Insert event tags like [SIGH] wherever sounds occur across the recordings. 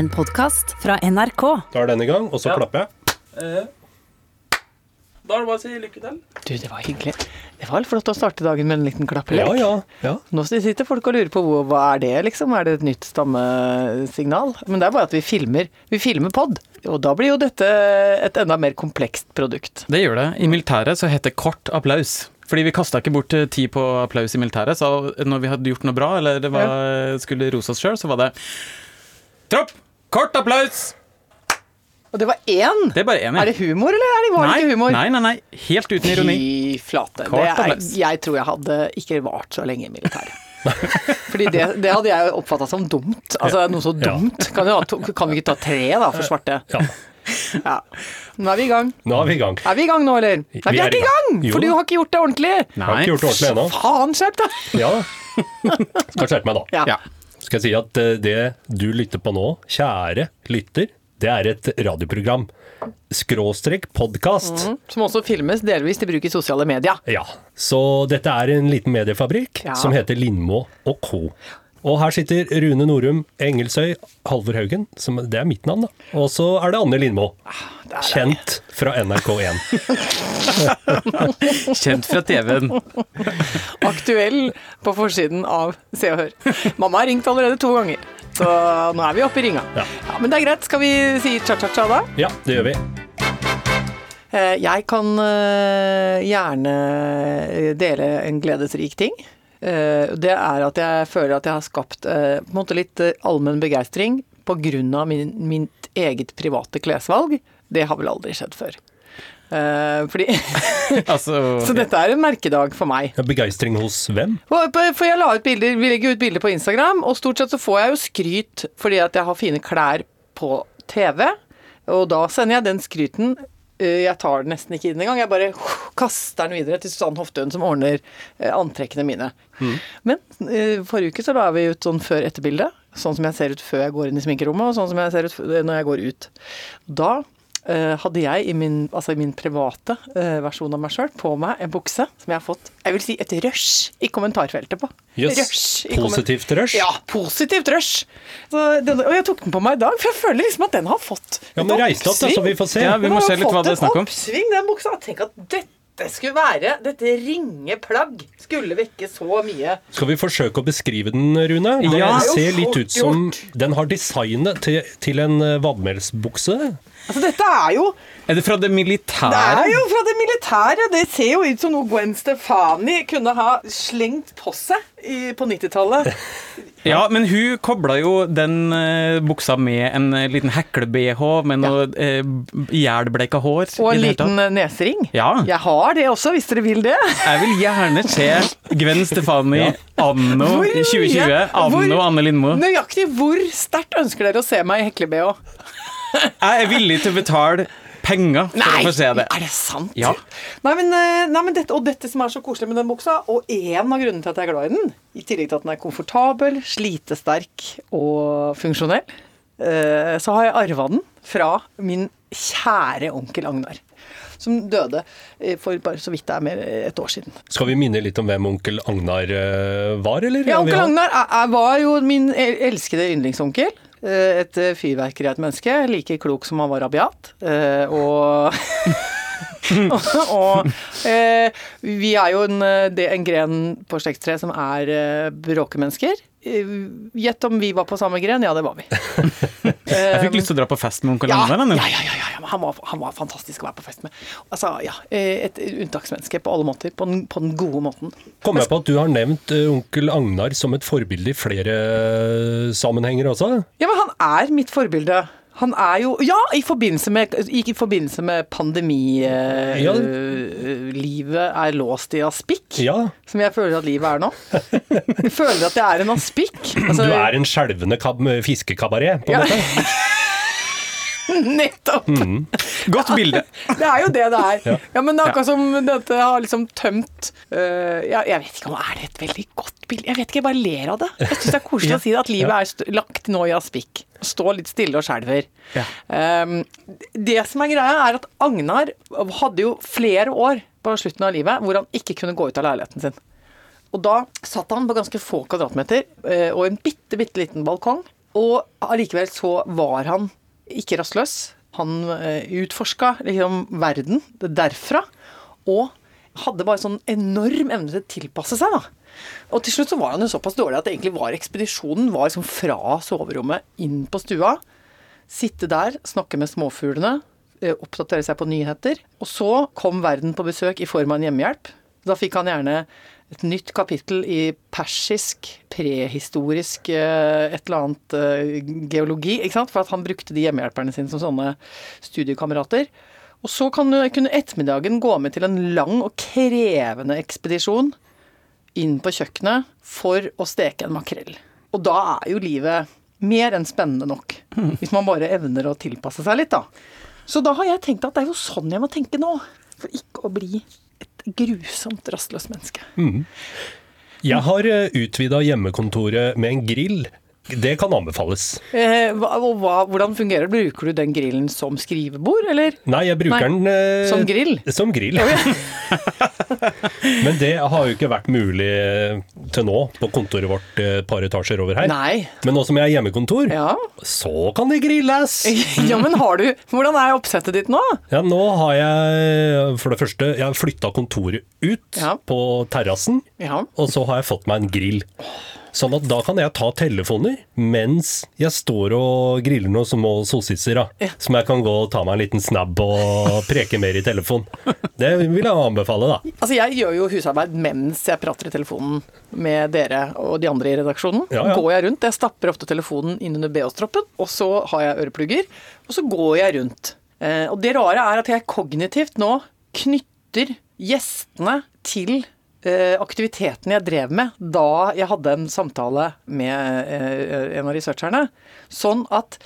En podkast fra NRK. Da er denne gang, og så Ja. klapper jeg. Eh, Da er det bare å si lykke til. Du, det var hyggelig. Det var flott å starte dagen med en liten klappelek. Ja, ja. ja. Nå sitter folk og lurer på hva er det, liksom? Er det et nytt stammesignal? Men det er bare at vi filmer. Vi filmer pod. Og da blir jo dette et enda mer komplekst produkt. Det gjør det. I militæret så heter kort applaus. Fordi vi kasta ikke bort eh, tid på applaus i militæret. Så når vi hadde gjort noe bra, eller det var, skulle rose oss sjøl, så var det Tropp! Kort applaus! Og det var én! Det er bare én, Er det humor, eller er det, var det nei, ikke humor? nei, nei, nei. Helt uten ironi. Fy flate. Kort Det er, jeg tror jeg hadde ikke vart så lenge i militæret. [LAUGHS] Fordi det, det hadde jeg oppfatta som dumt. Altså noe så Ja. dumt. Kan vi, ha to, kan vi ikke ta tre, da, for svarte? Ja. Ja. Nå er vi i gang. Nå er vi i gang. Er vi i gang nå, eller? Nei, vi er ikke i gang! gang. For du har ikke gjort det ordentlig. Nei. Jeg har ikke gjort det ordentlig ennå. Faen, skjerp deg! Ja. Skal skjerpe meg, da. Ja. Skal jeg si at eh, det du lytter på nå, kjære lytter, det er et radioprogram. Skråstrek podkast. Som også filmes delvis til bruk i sosiale medier. Ja. Så dette er en liten mediefabrikk Ja. som heter Lindmo og co. Og her sitter Rune Norum Engelsøy, Halvor Haugen, som, det er mitt navn, da. Og så er det Anne Lindmo. Kjent fra NRK1. [LAUGHS] Kjent fra TV-en. Aktuell på forsiden av Se og Hør. Mamma har ringt allerede to ganger, så nå er vi oppe i ringa. Ja. Ja, men det er greit. Skal vi si cha-cha-cha da? Ja, det gjør vi. Eh, Jeg kan eh, gjerne dele en gledesrik ting. Eh, Det er at jeg føler at jeg har skapt eh, på en måte litt eh, allmenn begeistring pga. Min, mitt eget private klesvalg. Det har vel aldri skjedd før. Eh, Fordi, [LAUGHS] [LAUGHS] Altså så dette er en merkedag for meg. Begeistring hos hvem? For jeg la ut bilder, vi legger ut bilder på Instagram, og stort sett så får jeg jo skryt fordi at jeg har fine klær på TV. Og da sender jeg den skryten Jeg tar den nesten ikke inn engang. Jeg bare kaster den videre til Susanne Hoftun, som ordner eh, antrekkene mine. Men eh, forrige uke så la vi ut sånn før-etter-bilde. Sånn som jeg ser ut før jeg går inn i sminkerommet, og sånn som jeg ser ut når jeg går ut. Da eh, hadde jeg i min, altså i min private eh, versjon av meg sjøl på meg en bukse som jeg har fått jeg vil si et rush i kommentarfeltet på. Jøss. Rush Positivt rush? Ja, positivt rush. Så den, og jeg tok den på meg i dag, for jeg føler liksom at den har fått Ja, men reis deg opp, da, så vi får se. Ja, vi Den må se litt hva det er snakk om. oppsving, den buksa. Tenk at dette skulle være Dette ringe plagg skulle vekke så mye Skal vi forsøke å beskrive den, Rune? Det Ja. ser litt ut som den har designet til, til en vannmelsbukse. vadmelsbukse. Altså, dette er jo Er det fra det militære? Det er jo fra det militære. Det ser jo ut som noe Gwen Stefani kunne ha slengt på seg i, på 90-tallet. [LAUGHS] Ja, men hun kobla jo den uh, buksa med en uh, liten hekle-BH med noe eh, ihjelbleika hår. Og en liten nesering. Ja. Jeg har det også, hvis dere vil det. Jeg vil gjerne se Gwen Stefani [LAUGHS] anno Hvor 2020. Anno Hvor- Anne Lindmo. Nøyaktig hvor sterkt ønsker dere å se meg i hekle-BH? Jeg er villig til å betale penger for å få se det. er det sant? Ja. Nei, men, eh, nei, men dette, og dette som er så koselig med den buksa, og en av grunnene til at jeg er glad i den, i tillegg til at den er komfortabel, slitesterk og funksjonell, eh, så har jeg arva den fra min kjære onkel Agnar. Som døde eh, for bare så vidt det er mer et år siden. Skal vi minne litt om hvem onkel Agnar var, eller? Ja, onkel Agnar var jo min elskede yndlingsonkel. Eh, Et eh, fyrverkeri av et menneske. Like klok som han var rabiat. Eh, Og [LAUGHS] og eh, vi er jo en, en gren på slektstreet som er bråkemennesker. Gjett om vi var på samme gren? Ja, det var vi. [LAUGHS] Jeg fikk lyst til å dra på fest med onkel Ja, ja, ja, ja, ja, ja. Han, var, han var fantastisk å være på fest med. Altså, ja, eh, Et unntaksmenneske på alle måter. På den, på den gode måten. Kom jeg på at du har nevnt eh, onkel Agnar som et forbilde i flere eh, sammenhenger også? Ja, men han er mitt forbilde. Han er jo Ja, i forbindelse med, i forbindelse med pandemi eh, Livet er låst i aspikk, Ja. som jeg føler at livet er nå. Jeg føler at jeg er en aspikk. Altså, Du er en skjelvende kab fiskekabaret, på en Ja. måte. [LAUGHS] [LAUGHS] Nettopp! Godt bilde. Det er jo det det er. Ja, men det er akkurat som dette har liksom tømt uh, ja, Jeg vet ikke om er det et veldig godt bilde. Jeg vet ikke, jeg bare ler av det. Jeg syns det er koselig [LAUGHS] å si det, at livet er lagt nå i aspikk. Stå litt stille og skjelver. Ja. Um, det som er greia, er at Agnar hadde jo flere år på slutten av livet hvor han ikke kunne gå ut av leiligheten sin. Og da satt han på ganske få kvadratmeter øh, og en bitte, bitte liten balkong Og allikevel så var han ikke rastløs. Han uh, utforska liksom verden derfra. Og hadde bare sånn enorm evne til å tilpasse seg, da. Og til slutt så var han jo såpass dårlig at egentlig var ekspedisjonen var liksom fra soverommet inn på stua. Sitte der, snakke med småfuglene, eh, oppdatere seg på nyheter. Og så kom verden på besøk i form av en hjemmehjelp. Da fikk han gjerne et nytt kapittel i persisk, prehistorisk eh, et eller annet eh, geologi. ikke sant? For at han brukte de hjemmehjelperne sine som sånne studiekamerater. Og så kan, kunne ettermiddagen gå med til en lang og krevende ekspedisjon inn på kjøkkenet for å steke en makrell. Og da er jo livet mer enn spennende nok. Hvis man bare evner å tilpasse seg litt, da. Så da har jeg tenkt at det er jo sånn jeg må tenke nå. For ikke å bli grusomt rastløst menneske. Jeg har utvida hjemmekontoret med en grill. Det kan anbefales. Eh, hva, hva, hvordan fungerer det? Bruker du den grillen som skrivebord, eller? Nei, jeg bruker Nei, den eh, som grill? Som grill. [LAUGHS] Men det har jo ikke vært mulig eh, til nå på kontoret vårt eh, et par etasjer over her. Nei. Men nå som jeg er hjemmekontor, Ja. så kan det grilles! [LAUGHS] ja, men har du Hvordan er oppsettet ditt nå? Ja, nå har jeg for det første Jeg har flytta kontoret ut Ja. på terrassen, Ja. og så har jeg fått meg en grill. Sånn at da kan jeg ta telefoner mens jeg står og griller noen små sossisser. Ja. Som jeg kan gå og ta meg en liten snabb og preke mer i telefon. Det vil jeg anbefale, da. Altså, jeg gjør jo husarbeid mens jeg prater i telefonen med dere og de andre i redaksjonen. Ja, ja. Går jeg rundt, Jeg stapper ofte telefonen inn under BH-stroppen, og så har jeg øreplugger, og så går jeg rundt. Eh, og det rare er at jeg kognitivt nå knytter gjestene til aktiviteten jeg drev med da jeg hadde en samtale med eh, en av researcherne. Sånn at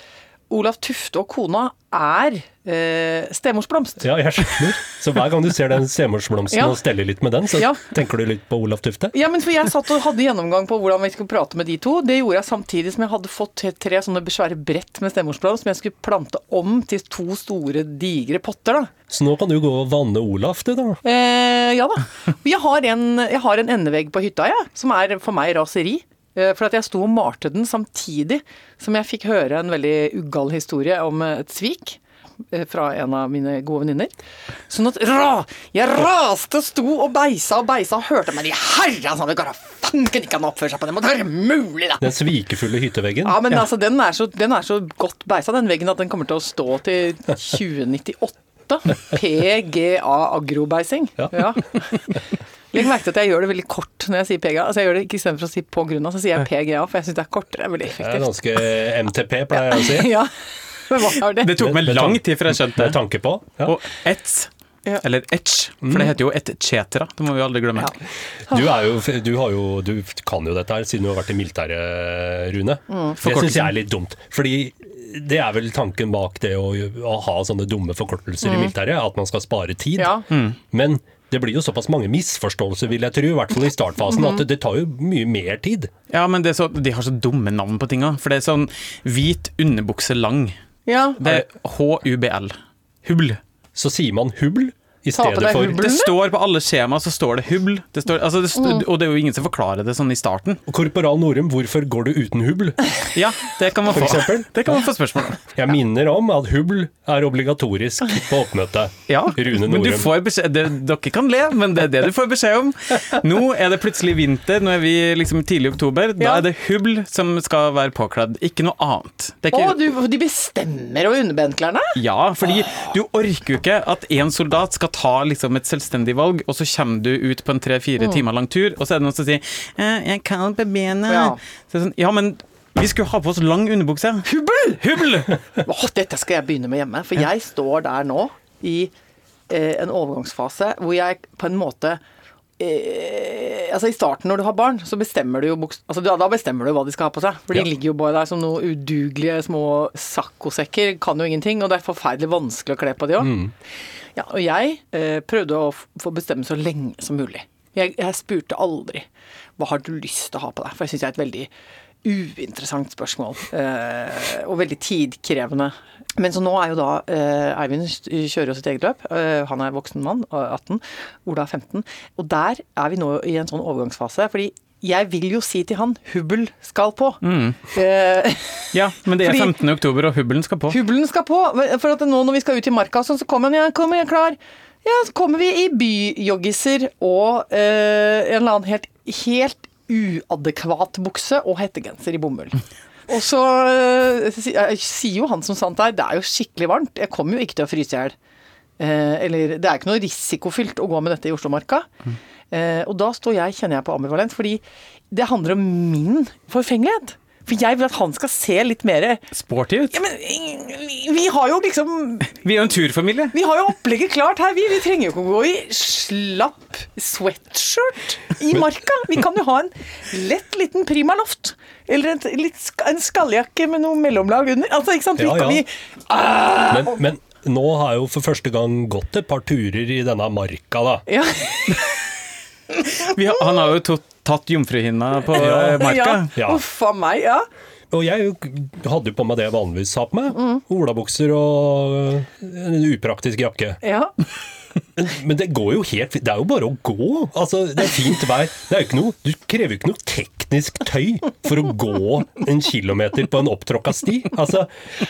Olav Tufte og kona er eh, stemorsblomst. Ja, jeg skjønner. Så hver gang du ser den stemorsblomsten Ja. og steller litt med den, så Ja. tenker du litt på Olaf Tufte? Ja, men for jeg satt og hadde gjennomgang på hvordan vi skulle prate med de to. Det gjorde jeg samtidig som jeg hadde fått tre- sånne svære brett med stemorsblomst som jeg skulle plante om til to store, digre potter, da. Så nå kan du gå og vanne Olaf, du, da. Eh, ja da. Jeg har, en, jeg har en endevegg på hytta, jeg, som er for meg raseri. Eh, For at jeg sto og malte den samtidig som jeg fikk høre en veldig ugal historie om eh, et svik eh, fra en av mine gode venninner. Sånn at ra, jeg raste, sto og beisa og beisa og hørte meg de herrens navn, det går fanken ikke an å oppføre seg på den måten! Det er mulig, da! Den svikefulle hytteveggen. Ja, men altså, den er, så, den er så godt beisa, den veggen, at den kommer til å stå til [LAUGHS] 2098. PGA agrobeising. Ja. [LAUGHS] Legg merke til at jeg gjør det veldig kort når jeg sier PGA. Altså jeg gjør det ikke Istedenfor å si på grunn av, så sier jeg PGA, for jeg syns det er kortere. Det er veldig Det er effektivt. ganske MTP, pleier jeg å si. [LAUGHS] Ja. Men hva er det? Det tok meg lang tid før jeg skjønte det. tanke på. Ja. Og ett Ja. eller etch, for det heter jo et cetera. Det må vi aldri glemme. Ja. Du, er jo, du, har jo, du kan jo dette her siden du har vært i militæret, Rune. Mm. Det syns jeg er litt dumt. Fordi det er vel tanken bak det å, å ha sånne dumme forkortelser i militæret, at man skal spare tid. Mm. Men det blir jo såpass mange misforståelser, vil jeg tro, i hvert fall i startfasen, Mm. at det, det tar jo mye mer tid. Ja, men det er så, de har så dumme navn på tinga. For det er sånn hvit underbukse lang. ja. Det er HUBL. Hubl. Så sier man hubl i stedet for. Det står på alle skjema så står det hubl. Det står, altså det st Og det er jo ingen som forklarer det sånn i starten. Korporal Norum, hvorfor går du uten hubl? [LAUGHS] Ja, det kan man få, [LAUGHS] det kan man få spørsmål om. Jeg minner om at hubl er obligatorisk på oppmøtet. Ja, Rune men du Norum. får beskjed det, Dere kan le, men det er det du får beskjed om. Nå er det plutselig vinter, nå er vi liksom tidlig i oktober. Da Ja. er det hubl som skal være påkledd, ikke noe annet. Det er Å, du, de bestemmer over underbenklærne? ja, fordi du orker jo ikke at en soldat skal ta liksom et selvstendig valg, og så kommer du ut på en tre-fire timer lang tur, og så er det noen som sier eh, 'Jeg kan på bena'. Ja. Så sånn, ja, men vi skulle ha på oss lang underbukse. Hubbel! Hubbel! oh, [LAUGHS] dette skal jeg begynne med hjemme. For jeg står der nå i eh, en overgangsfase hvor jeg på en måte eh, altså I starten når du har barn, så bestemmer du jo altså da, da bestemmer du hva de skal ha på seg. For Ja. de ligger jo bare der som noen udugelige små saccosekker. Kan jo ingenting, og det er forferdelig vanskelig å kle på de òg. Ja, og jeg eh, prøvde å få bestemme så lenge som mulig. Jeg, jeg spurte aldri hva har du lyst til å ha på deg, for jeg syns jeg er et veldig uinteressant spørsmål. Eh, og veldig tidkrevende. Men så nå er jo da eh, Eivind kjører jo sitt eget løp. Eh, han er voksen mann, og 18. Ola er 15. Og der er vi nå i en sånn overgangsfase. fordi jeg vil jo si til han Hubbel skal på. Mm. Eh, [LAUGHS] Ja, men det er 15. oktober, og Hubbelen skal på. Hubbelen skal på. For at nå når vi skal ut i marka, sånn, så kommer han, ja, kommer jeg klar. Ja, så kommer vi i byjoggiser og eh, en eller annen helt, helt uadekvat bukse og hettegenser i bomull. Og så eh, jeg sier jo han som sant er, det er jo skikkelig varmt. Jeg kommer jo ikke til å fryse i hjel. Eh, eller det er ikke noe risikofylt å gå med dette i Oslomarka. Eh, og da står jeg, kjenner jeg på ambivalens, fordi det handler om min forfengelighet. For jeg vil at han skal se litt mer Sporty ut. ja, men vi har jo liksom Vi er jo en turfamilie. Vi har jo opplegget klart her, vi. Vi trenger jo ikke å gå i slapp sweatshirt i marka. Vi kan jo ha en lett liten primaloft. Eller en, litt, en skalljakke med noe mellomlag under. Altså, ikke sant? Vi, Ja, ja. vi, ah, Men, men nå har jeg jo for første gang gått et par turer i denne marka, da. ja. Vi har, han har jo to, tatt jomfruhinna på Ja. marka. Ja. Uff a meg, ja. Og jeg hadde jo på meg det jeg vanligvis har på meg. Olabukser og en upraktisk jakke. ja. Men, men det går jo helt fint. Det er jo bare å gå. Altså, det er fint vær. Det er jo ikke noe, du krever jo ikke noe teknisk tøy for å gå en kilometer på en opptråkka sti. Altså,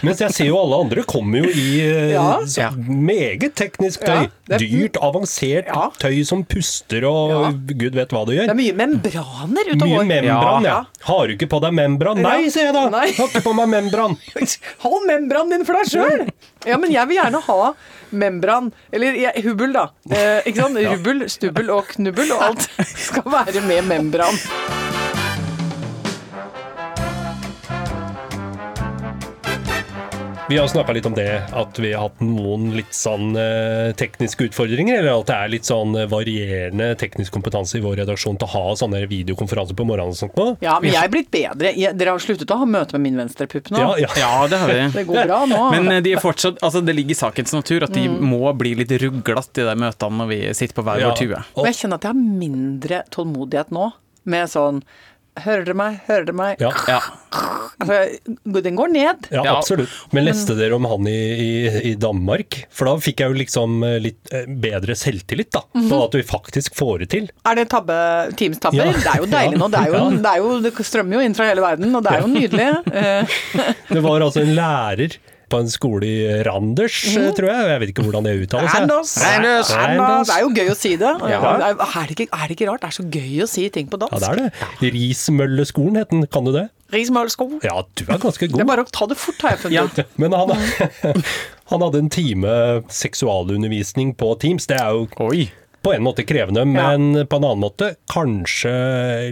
mens jeg ser jo alle andre kommer jo i eh, Ja. så, meget teknisk tøy. Ja, Dyrt, avansert Ja. tøy som puster og Ja. gud vet hva det gjør. Det er mye membraner ute og Mye går. membran, ja. Ja. Har du ikke på deg membran? Nei, sier jeg da! Nei. Har ikke på meg membran. [LAUGHS] Hold membranen din for deg sjøl! Ja, men jeg vil gjerne ha membran. Eller ja, hubbel, da. Eh, ikke sant? [LAUGHS] Rubbel, stubbel og knubbel, og alt [LAUGHS] skal være med membran. Vi har snakka litt om det, at vi har hatt noen litt sånn eh, tekniske utfordringer. Eller at det er litt sånn eh, varierende teknisk kompetanse i vår redaksjon til å ha sånne videokonferanser på morgenen og sånt nå. Ja, men jeg er blitt bedre. Jeg, dere har sluttet å ha møte med min venstrepupp nå. Ja, ja. Ja, det har vi. [LAUGHS] Det går bra nå. Men eh, de er fortsatt, altså det ligger i sakens natur at de må bli litt ruglete i de møtene når vi sitter på hver Ja. vår tue. Og jeg kjenner at jeg har mindre tålmodighet nå, med sånn Hører dere meg? Hører dere meg? Ja, Ja. Altså, den går ned. ja, Ja. absolutt. Men leste dere om han i, i, i Danmark? For da fikk jeg jo liksom eh, litt eh, bedre selvtillit, da. På at vi faktisk får det til. Er det tabbe, Teams-tabber? Ja. Det er jo deilig nå. Det, er jo, [LAUGHS] Ja. det, er jo, det strømmer jo inn fra hele verden, og det er jo nydelig. [LAUGHS] Eh, Det var altså en lærer på en skole i Randers, mm. tror jeg. Jeg vet ikke hvordan det uttales. Randers. Randers. Randers. Det er jo gøy å si det. [LAUGHS] Ja. Er, er, det ikke, er det ikke rart? Det er så gøy å si ting på dansk. Ja, det er det. Rismølleskolen het den, kan du det? Rismølleskolen. Ja, du er ganske god. Det er bare å ta det fort, har jeg funnet Ja. ut. Men han, [LAUGHS] han hadde en time seksualundervisning på Teams. Det er jo Oi. på en måte krevende, men på en annen måte kanskje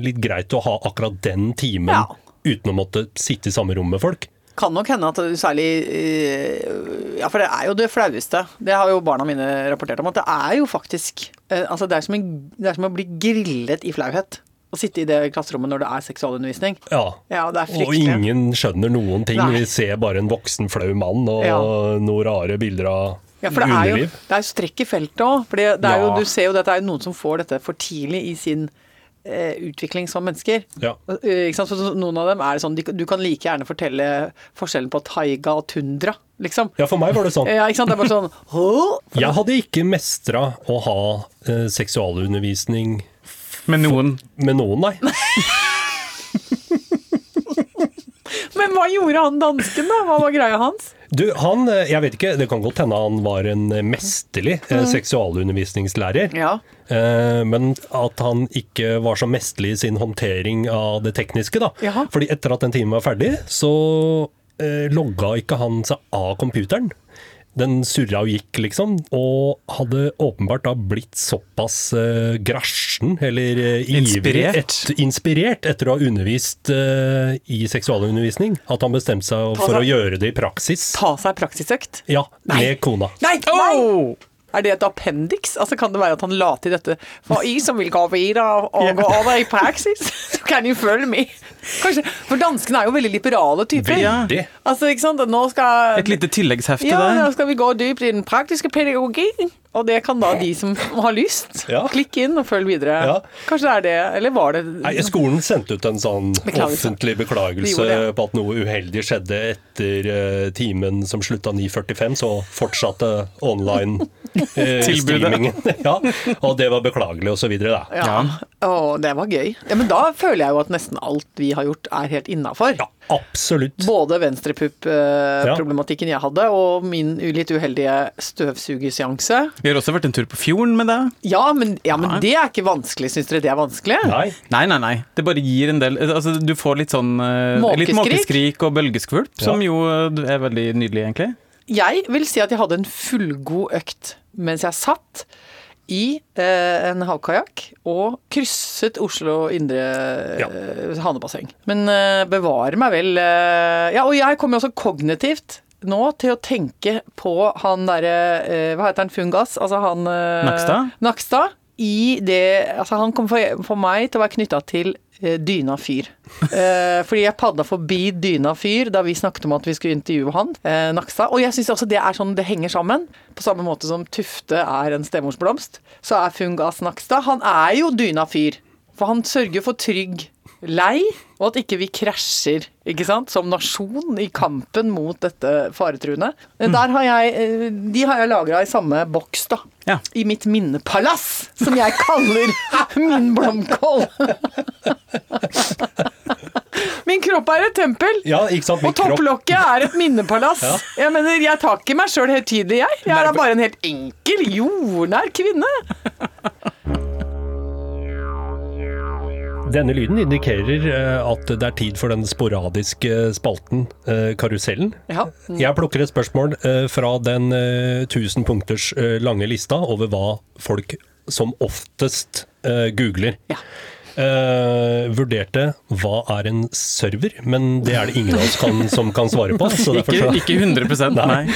litt greit å ha akkurat den timen Ja. uten å måtte sitte i samme rom med folk. Kan nok hende at særlig eh, Ja, for det er jo det flaueste. Det har jo barna mine rapportert om. At det er jo faktisk eh, Altså, det er som, en, det er som å bli grillet i flauhet. Å sitte i det klasserommet når det er seksualundervisning. Ja. Ja, det er Og ingen skjønner noen ting. Nei. Vi ser bare en voksen, flau mann og Ja. noen rare bilder av Ja, for det er jo, det er jo strekk i feltet òg. Er Ja. du ser jo at det er noen som får dette for tidlig i sin eh, utvikling som mennesker. Ja. Eh, ikke sant? For noen av dem er det sånn Du kan like gjerne fortelle forskjellen på taiga og tundra, liksom. ja, for meg var det sånn. Ja, ikke sant? Det er bare sånn [LAUGHS] Jeg hadde ikke mestra å ha eh, seksualundervisning Med noen med noen, nei. [LAUGHS] Men hva gjorde han dansken, da? Hva var greia hans? Du, han, eh, jeg vet ikke, det kan godt hende han var en eh, mesterlig Mm. eh, seksualundervisningslærer. Ja. Eh, Men at han ikke var så mesterlig i sin håndtering av det tekniske, da. Jaha. Fordi etter at den timen var ferdig, så logga ikke han seg av computeren. Den surra og gikk, liksom, og hadde åpenbart da blitt såpass uh, grasjen, eller ivrig, Inspirert. Et, inspirert etter å ha undervist uh, i seksualundervisning, at han bestemte seg Ta for å gjøre det i praksis. Ta seg praksisøkt? Ja, Nei. med kona. Nei! nei! Er det et appendix? Altså Kan det være at han la til dette For jeg som vil gå videre og gå over i praksis, [LAUGHS] så kan you følge med. Kanskje, For danskene er jo veldig liberale typer. Veldig. Altså, ikke sant? Nå skal Et lite tilleggshefte ja, der. nå skal vi gå dypt i den praktiske pedagogien. Og det kan da de som har lyst, Ja. klikke inn og følge videre. Ja. Kanskje det er det, eller var det Nei, Skolen sendte ut en sånn Beklagelse. offentlig beklagelse på at noe uheldig skjedde etter eh, timen som slutta 9.45, så fortsatte online [LAUGHS] eh, streamingen. [LAUGHS] ja, og det var beklagelig og så videre, da. Ja. Å, det var gøy. Ja, Men da føler jeg jo at nesten alt vi har gjort er helt innafor. Ja, absolutt. Både venstrepupp-problematikken jeg hadde, og min litt uheldige støvsugerseanse. Vi har også vært en tur på fjorden med deg. Ja, men, ja, men det er ikke vanskelig. Syns dere det er vanskelig? Nei. Nei, nei, nei. Det bare gir en del Altså, du får litt sånn Måkeskrik. Litt Måkeskrik. og bølgeskvulp, som jo eh, er veldig nydelig, egentlig. Jeg vil si at jeg hadde en fullgod økt mens jeg satt i eh, en havkajakk og krysset Oslo indre Ja. eh, hanebasseng. Men eh, bevare meg vel eh, Ja, og jeg kommer jo også kognitivt nå til å tenke på han derre eh, Hva heter han? Fungas? Altså han eh, Nakstad? Nakstad. I det Altså, han kommer for, for meg til å være knytta til Dyna fyr. Eh, fordi jeg padla forbi Dyna fyr da vi snakket om at vi skulle intervjue han, eh, Nakstad. Og jeg syns også det er sånn det henger sammen. På samme måte som Tufte er en stemorsblomst, så er Fungas Nakstad Han er jo Dyna fyr. For han sørger for trygg lei, og at ikke vi krasjer, ikke sant, som nasjon i kampen mot dette faretruende. Eh, Der har jeg, eh, de har jeg lagra i samme boks, da. Ja. I mitt minnepalass, som jeg kaller [LAUGHS] min blomkål. [LAUGHS] Min kropp er et tempel. Ja, ikke sant? Og topplokket er et minnepalass. [LAUGHS] Ja. Jeg mener, jeg tar ikke meg sjøl høytidelig, jeg. Jeg er da bare en helt enkel, jordnær kvinne. Denne lyden indikerer eh, at det er tid for den sporadiske spalten eh, Karusellen. Ja. Jeg plukker et spørsmål eh, fra den eh, 1000 punkters eh, lange lista over hva folk som oftest eh, googler. Ja. Uh, vurderte hva er en server, men det er det ingen av oss kan, som kan svare på. Så Ikke, så, ikke 100 nei.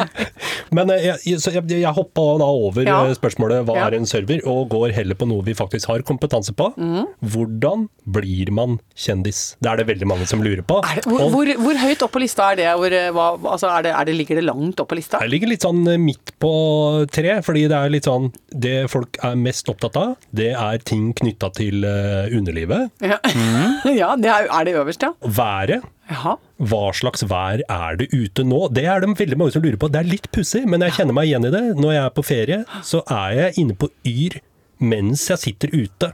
[LAUGHS] men eh, jeg, jeg, jeg hoppa da over Ja. eh, spørsmålet hva Ja. er en server, og går heller på noe vi faktisk har kompetanse på. Mm. Hvordan blir man kjendis? Det er det veldig mange som lurer på. Det, hvor, Og- hvor, hvor høyt opp på lista er det? Hvor, eh, hva, altså er det, er det? Ligger det langt opp på lista? Det ligger litt sånn midt på tre, fordi det er litt sånn Det folk er mest opptatt av, det er ting knytta til underlivet. Ja, [LAUGHS] ja det er, er det øverst, ja. Været. Jaha. Hva slags vær er det ute nå? Det er det veldig mange som lurer på. Det er litt pussig, men jeg kjenner meg igjen i det. Når jeg er på ferie, så er jeg inne på Yr mens jeg sitter ute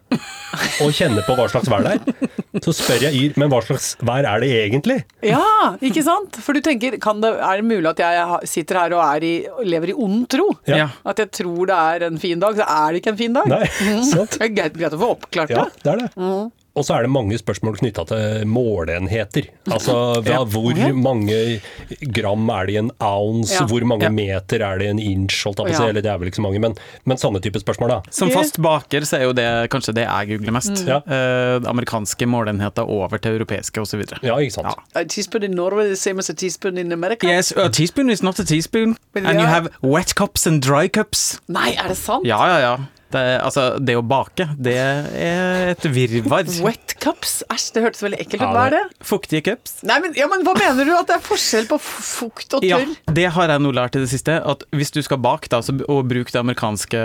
og kjenner på hva slags vær det er. Så spør jeg Yr, men hva slags vær er det egentlig? Ja, ikke sant? For du tenker, kan det, er det mulig at jeg sitter her og er i, lever i ond tro? Ja. At jeg tror det er en fin dag, så er det ikke en fin dag? Nei, [LAUGHS] sant? Det er greit, greit å få oppklart det. Ja, det. det er det. Og så er det mange spørsmål knytta til måleenheter. Altså Ja. hvor mange gram er det i en ounce, Ja. hvor mange Ja. meter er det i en inch, holdt jeg på å si. Eller det er vel ikke så mange, men, men sånne type spørsmål, da. Som fast baker så er jo det kanskje det jeg googler mest. Ja. Eh, amerikanske målenheter over til europeiske osv. Ja, ikke sant. A teaspoon in Norway is the same as a teaspoon in America? Yes, a teaspoon is not a teaspoon. And you have wet cups and dry cups. Nei, er det sant? Ja, ja, ja. Det, altså, det å bake, det er et virvar. [LAUGHS] Wet cups? Æsj, det hørtes veldig ekkelt ut. Ja, Hva er det-? Fuktige cups. Nei, men, ja, men hva mener du? At det er forskjell på fukt og Ja, det har jeg nå lært i det siste. At hvis du skal bake da, så, og bruke det amerikanske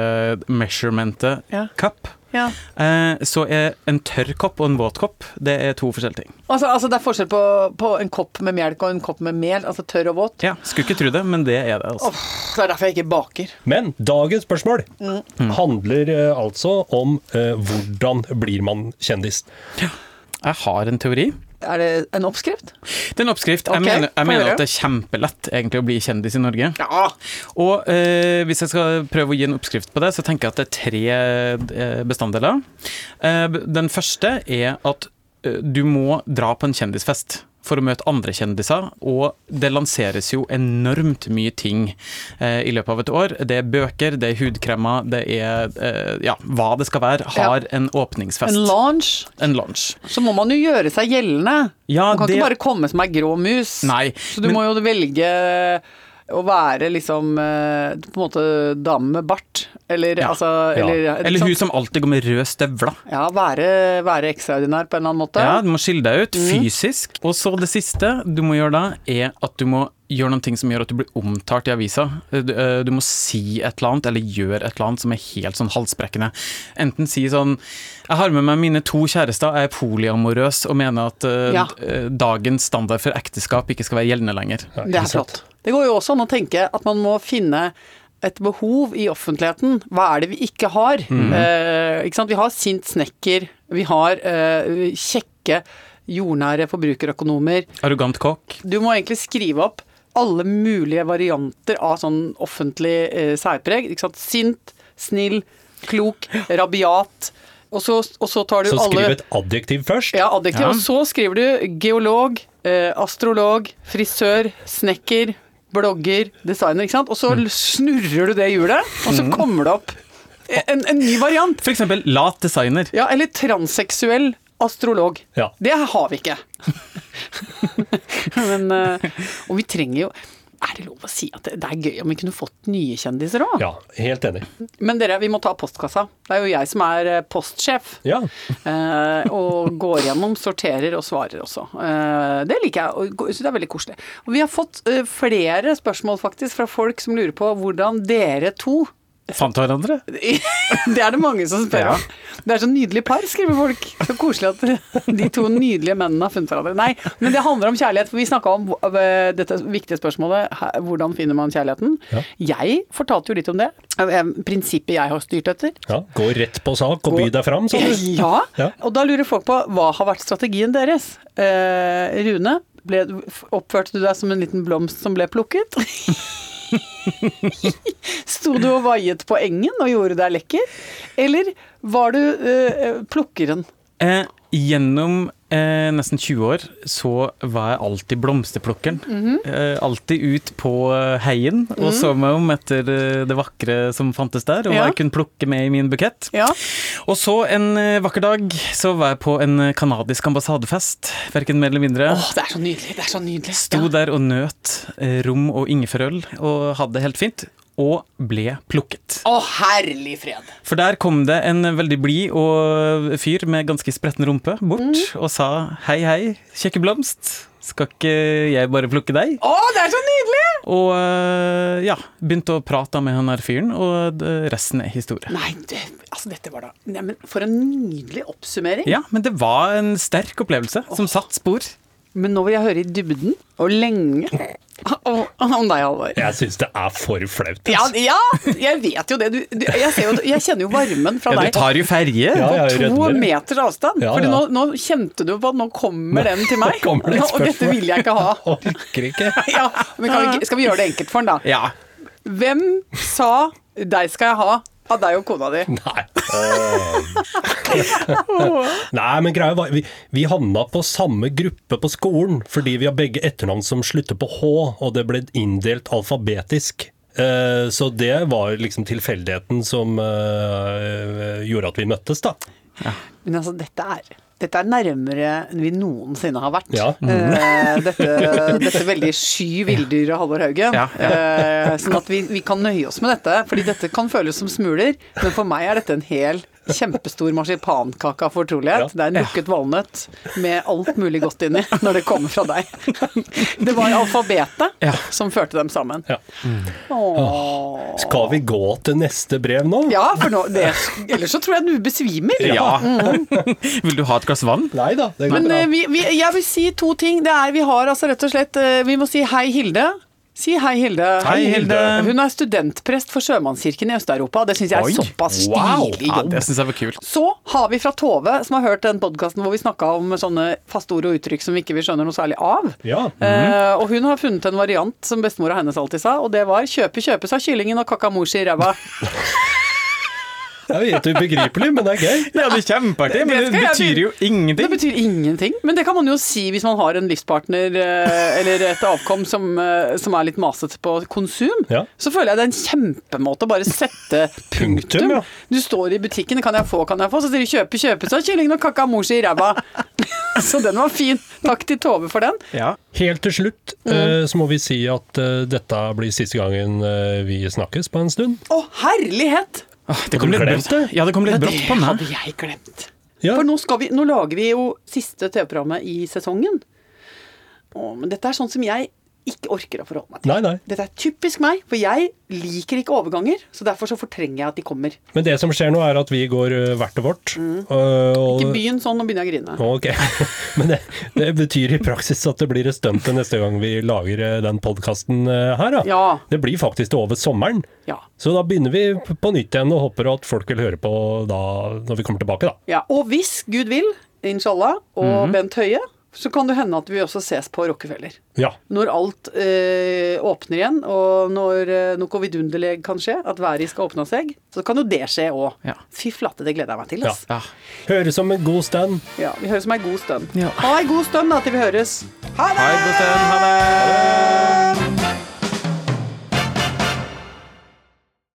measurementet Ja. cup, Ja. eh, så er en tørr kopp og en våt kopp det er to forskjellige ting. Altså, altså det er forskjell på, på en kopp med melk og en kopp med mel, altså tørr og våt. Ja, Skulle ikke tro det, men det er det. altså. Oh, det er derfor jeg ikke baker. Men dagens spørsmål Mm. handler eh, altså om eh, hvordan blir man kjendis. Jeg har en teori. Er det en oppskrift? Det er en oppskrift. Okay, jeg mener, jeg mener at det er kjempelett egentlig å bli kjendis i Norge. Ja. Og eh, hvis jeg skal prøve å gi en oppskrift på det, så tenker jeg at det er tre eh, bestanddeler. Eh, den første er at eh, du må dra på en kjendisfest for å møte andre kjendiser, og det lanseres jo enormt mye ting eh, i løpet av et år. Det er bøker, det er hudkremer, det er eh, ja, hva det skal være, har en åpningsfest. En launch. En launch. Så må man jo gjøre seg gjeldende. Ja, man kan det- ikke bare komme som ei grå mus. Nei, Så du men- må jo velge å være liksom eh, på en måte dame med bart. Eller Ja, altså. Eller, ja, Eller hun som alltid går med røde støvler. Ja, være, være ekstraordinær på en eller annen måte. Ja, du må skille deg ut Mm. fysisk. Og så det siste du må gjøre da, er at du må gjør noen ting som gjør at du blir omtalt i avisa. Du, eh, du må si et eller annet, eller gjør et eller annet som er helt sånn halsbrekkende. Enten si sånn Jeg har med meg mine to kjærester, jeg er polyamorøs og mener at eh, Ja. eh, dagens standard for ekteskap ikke skal være gjeldende lenger. Ja, Det er flott. Det går jo også an å tenke at man må finne et behov i offentligheten. Hva er det vi ikke har? Eh, ikke sant? Vi har sint snekker, vi har eh, kjekke, jordnære forbrukerøkonomer. Arrogant kokk. Du må egentlig skrive opp alle mulige varianter av sånn offentlig eh, særpreg. Ikke sant? Sint, snill, klok, rabiat. Og så, og så tar du Så skriv et adjektiv først. ja, adjektiv. Ja. Og så skriver du geolog, eh, astrolog, frisør, snekker, blogger, designer, ikke sant. Og så snurrer du det hjulet, og så kommer det opp en, en ny variant. Eksempel lat designer. Ja, eller transseksuell astrolog. Ja. Det har vi ikke. [LAUGHS] Men, eh, og vi trenger jo Er det lov å si at det, er gøy om vi kunne fått nye kjendiser òg? Ja, helt enig. Men dere, vi må ta postkassa. Det er jo jeg som er eh, postsjef. Ja. Eh, og går gjennom, sorterer og svarer også. Det liker jeg, så det er veldig koselig. Og vi har fått flere spørsmål faktisk fra folk som lurer på hvordan dere to Fant hverandre. [LAUGHS] Det er det mange som spør om. Det er så nydelig par, skriver folk. Så koselig at de to nydelige mennene har funnet hverandre. Nei, men det handler om kjærlighet. For vi snakka om eh, dette viktige spørsmålet, hvordan finner man kjærligheten? Ja. Jeg fortalte jo litt om det. Eh, Prinsippet jeg har styrt etter. ja. Gå rett på sak og by deg fram, sa du. [LAUGHS] Ja, Ja. og da lurer folk på hva har vært strategien deres? Eh, Rune, ble, oppførte du deg som en liten blomst som ble plukket? [LAUGHS] [LAUGHS] Sto du og vaiet på engen og gjorde deg lekker? Eller var du eh, plukkeren? Eh, gjennom eh, nesten 20 år så var jeg alltid blomsterplukkeren. Mhm. eh, alltid ut på eh, heien og så meg om etter eh, det vakre som fantes der, og Ja. hva jeg kunne plukke med i min bukett. Ja. Og så en eh, vakker dag så var jeg på en canadisk kanadisk ambassadefest, verken mer eller mindre. Åh, det er så nydelig. Det er så nydelig. Sto der og nøt rom og ingefærøl og hadde det helt fint. Og ble plukket. Å, herlig fred. For der kom det en veldig blid og fyr med ganske spretten rumpe bort og sa hei, hei, kjekke blomst. Skal ikke jeg bare plukke deg? Å, det er så nydelig! Og øh, ja, begynte å prate med han der fyren, og resten er historie. Nei, det, altså dette var da Nei, For en nydelig oppsummering. Ja, men det var en sterk opplevelse som satt spor. Men nå vil jeg høre i dybden, og lenge, [LAUGHS] om, om deg, Halvor. Jeg syns det er for flaut. Ja, altså. ja, jeg vet jo det. Du, du, jeg, ser jo, jeg kjenner jo varmen fra Ja, du tar jo ferje. På ja, to meter meters avstand. Ja, Fordi ja. nå, nå kjente du på at nå kommer den til meg. [LAUGHS] det nå, og dette vil jeg ikke ha. [LAUGHS] Orker ikke. Ja, men kan vi, skal vi gjøre det enkelt for den, da? Ja. Hvem sa 'deg skal jeg ha' av deg og kona di? [LAUGHS] Nei. [LAUGHS] Nei, men greia var vi, vi havna på samme gruppe på skolen fordi vi har begge etternavn som slutter på H, og det ble inndelt alfabetisk. Eh, Så det var liksom tilfeldigheten som eh, gjorde at vi møttes, da. Men altså, dette er, dette er nærmere enn vi noensinne har vært. Ja. Eh, dette, [LAUGHS] dette veldig sky villdyret Halvor Haugen. Ja, Eh, sånn at vi, vi kan nøye oss med dette, fordi dette kan føles som smuler, men for meg er dette en hel kjempestor marsipankake av fortrolighet. Ja. Det er en lukket valnøtt med alt mulig godt inni når det kommer fra deg. Det var alfabetet Ja. som førte dem sammen. Ja. Mm. Skal vi gå til neste brev nå? Ja, for nå, det, ellers så tror jeg du besvimer. ja. [LAUGHS] Vil du ha et glass vann? Nei da, det går Men bra. eh, vi, vi, jeg vil si to ting. Det er, vi har altså rett og slett eh, Vi må si hei, Hilde. Si hei, Hilde. Hei, Hilde. Hun er studentprest for Sjømannskirken i Øst-Europa. Det syns jeg er Oi. såpass Wow. stilig Ja, det synes jeg var kult. Så har vi fra Tove, som har hørt den podkasten hvor vi snakka om sånne faste ord og uttrykk som vi ikke vil skjønne noe særlig av. Ja. Eh, og hun har funnet en variant som bestemora hennes alltid sa, og det var 'kjøpe, kjøpe', sa kyllingen og kakamoshi i ræva. [LAUGHS] Det er jo helt ubegripelig, men det er gøy. Ja, det er kjempeartig, men Det det betyr jo ingenting. Det betyr ingenting, men det kan man jo si hvis man har en livspartner eh, eller et avkom som, eh, som er litt masete på konsum. Ja. Så føler jeg det er en kjempemåte å bare sette punktum. Punktum, ja. Du står i butikken, kan jeg få, kan jeg få? Så sier de kjøpe, kjøpe, så har kyllingen og kakamoshi i ræva. [LAUGHS] så den var fin. Takk til Tove for den. Ja. Helt til slutt mm. så må vi si at eh, dette blir siste gangen eh, vi snakkes på en stund. Å, herlighet! Åh, Det kom litt brått. det? Ja, det kom litt brått på meg. hadde jeg glemt. Ja. For nå, vi, nå lager vi jo siste TV-programmet i sesongen. Å, men dette er sånn som jeg ikke orker å forholde meg til. Nei, nei. Dette er typisk meg, for jeg liker ikke overganger, så derfor så fortrenger jeg at de kommer. Men det som skjer nå, er at vi går hvert til vårt. Mm. og- Ikke begynn sånn, nå begynner jeg å grine. Ok, [LAUGHS] men det, det betyr i praksis at det blir et stunt neste gang vi lager eh, den podkasten her, da. Ja. Det blir faktisk det over sommeren. Ja. Så da begynner vi på nytt igjen og håper at folk vil høre på da når vi kommer tilbake, da. ja. Og hvis Gud vil, inshallah, og Bent Høie, så kan det hende at vi også ses på Rockefeller. Ja. Når alt eh, åpner igjen, og når eh, noe vidunderlig kan skje, at været skal åpne seg, så kan jo det skje òg. Ja. Fy flate, det gleder jeg meg til. ass. Ja. Høres som en god stund. Ja, vi høres om ei god stund. Ja. Ha ei god stund da til vi høres. Ha det! Hei, god stund. Ha det!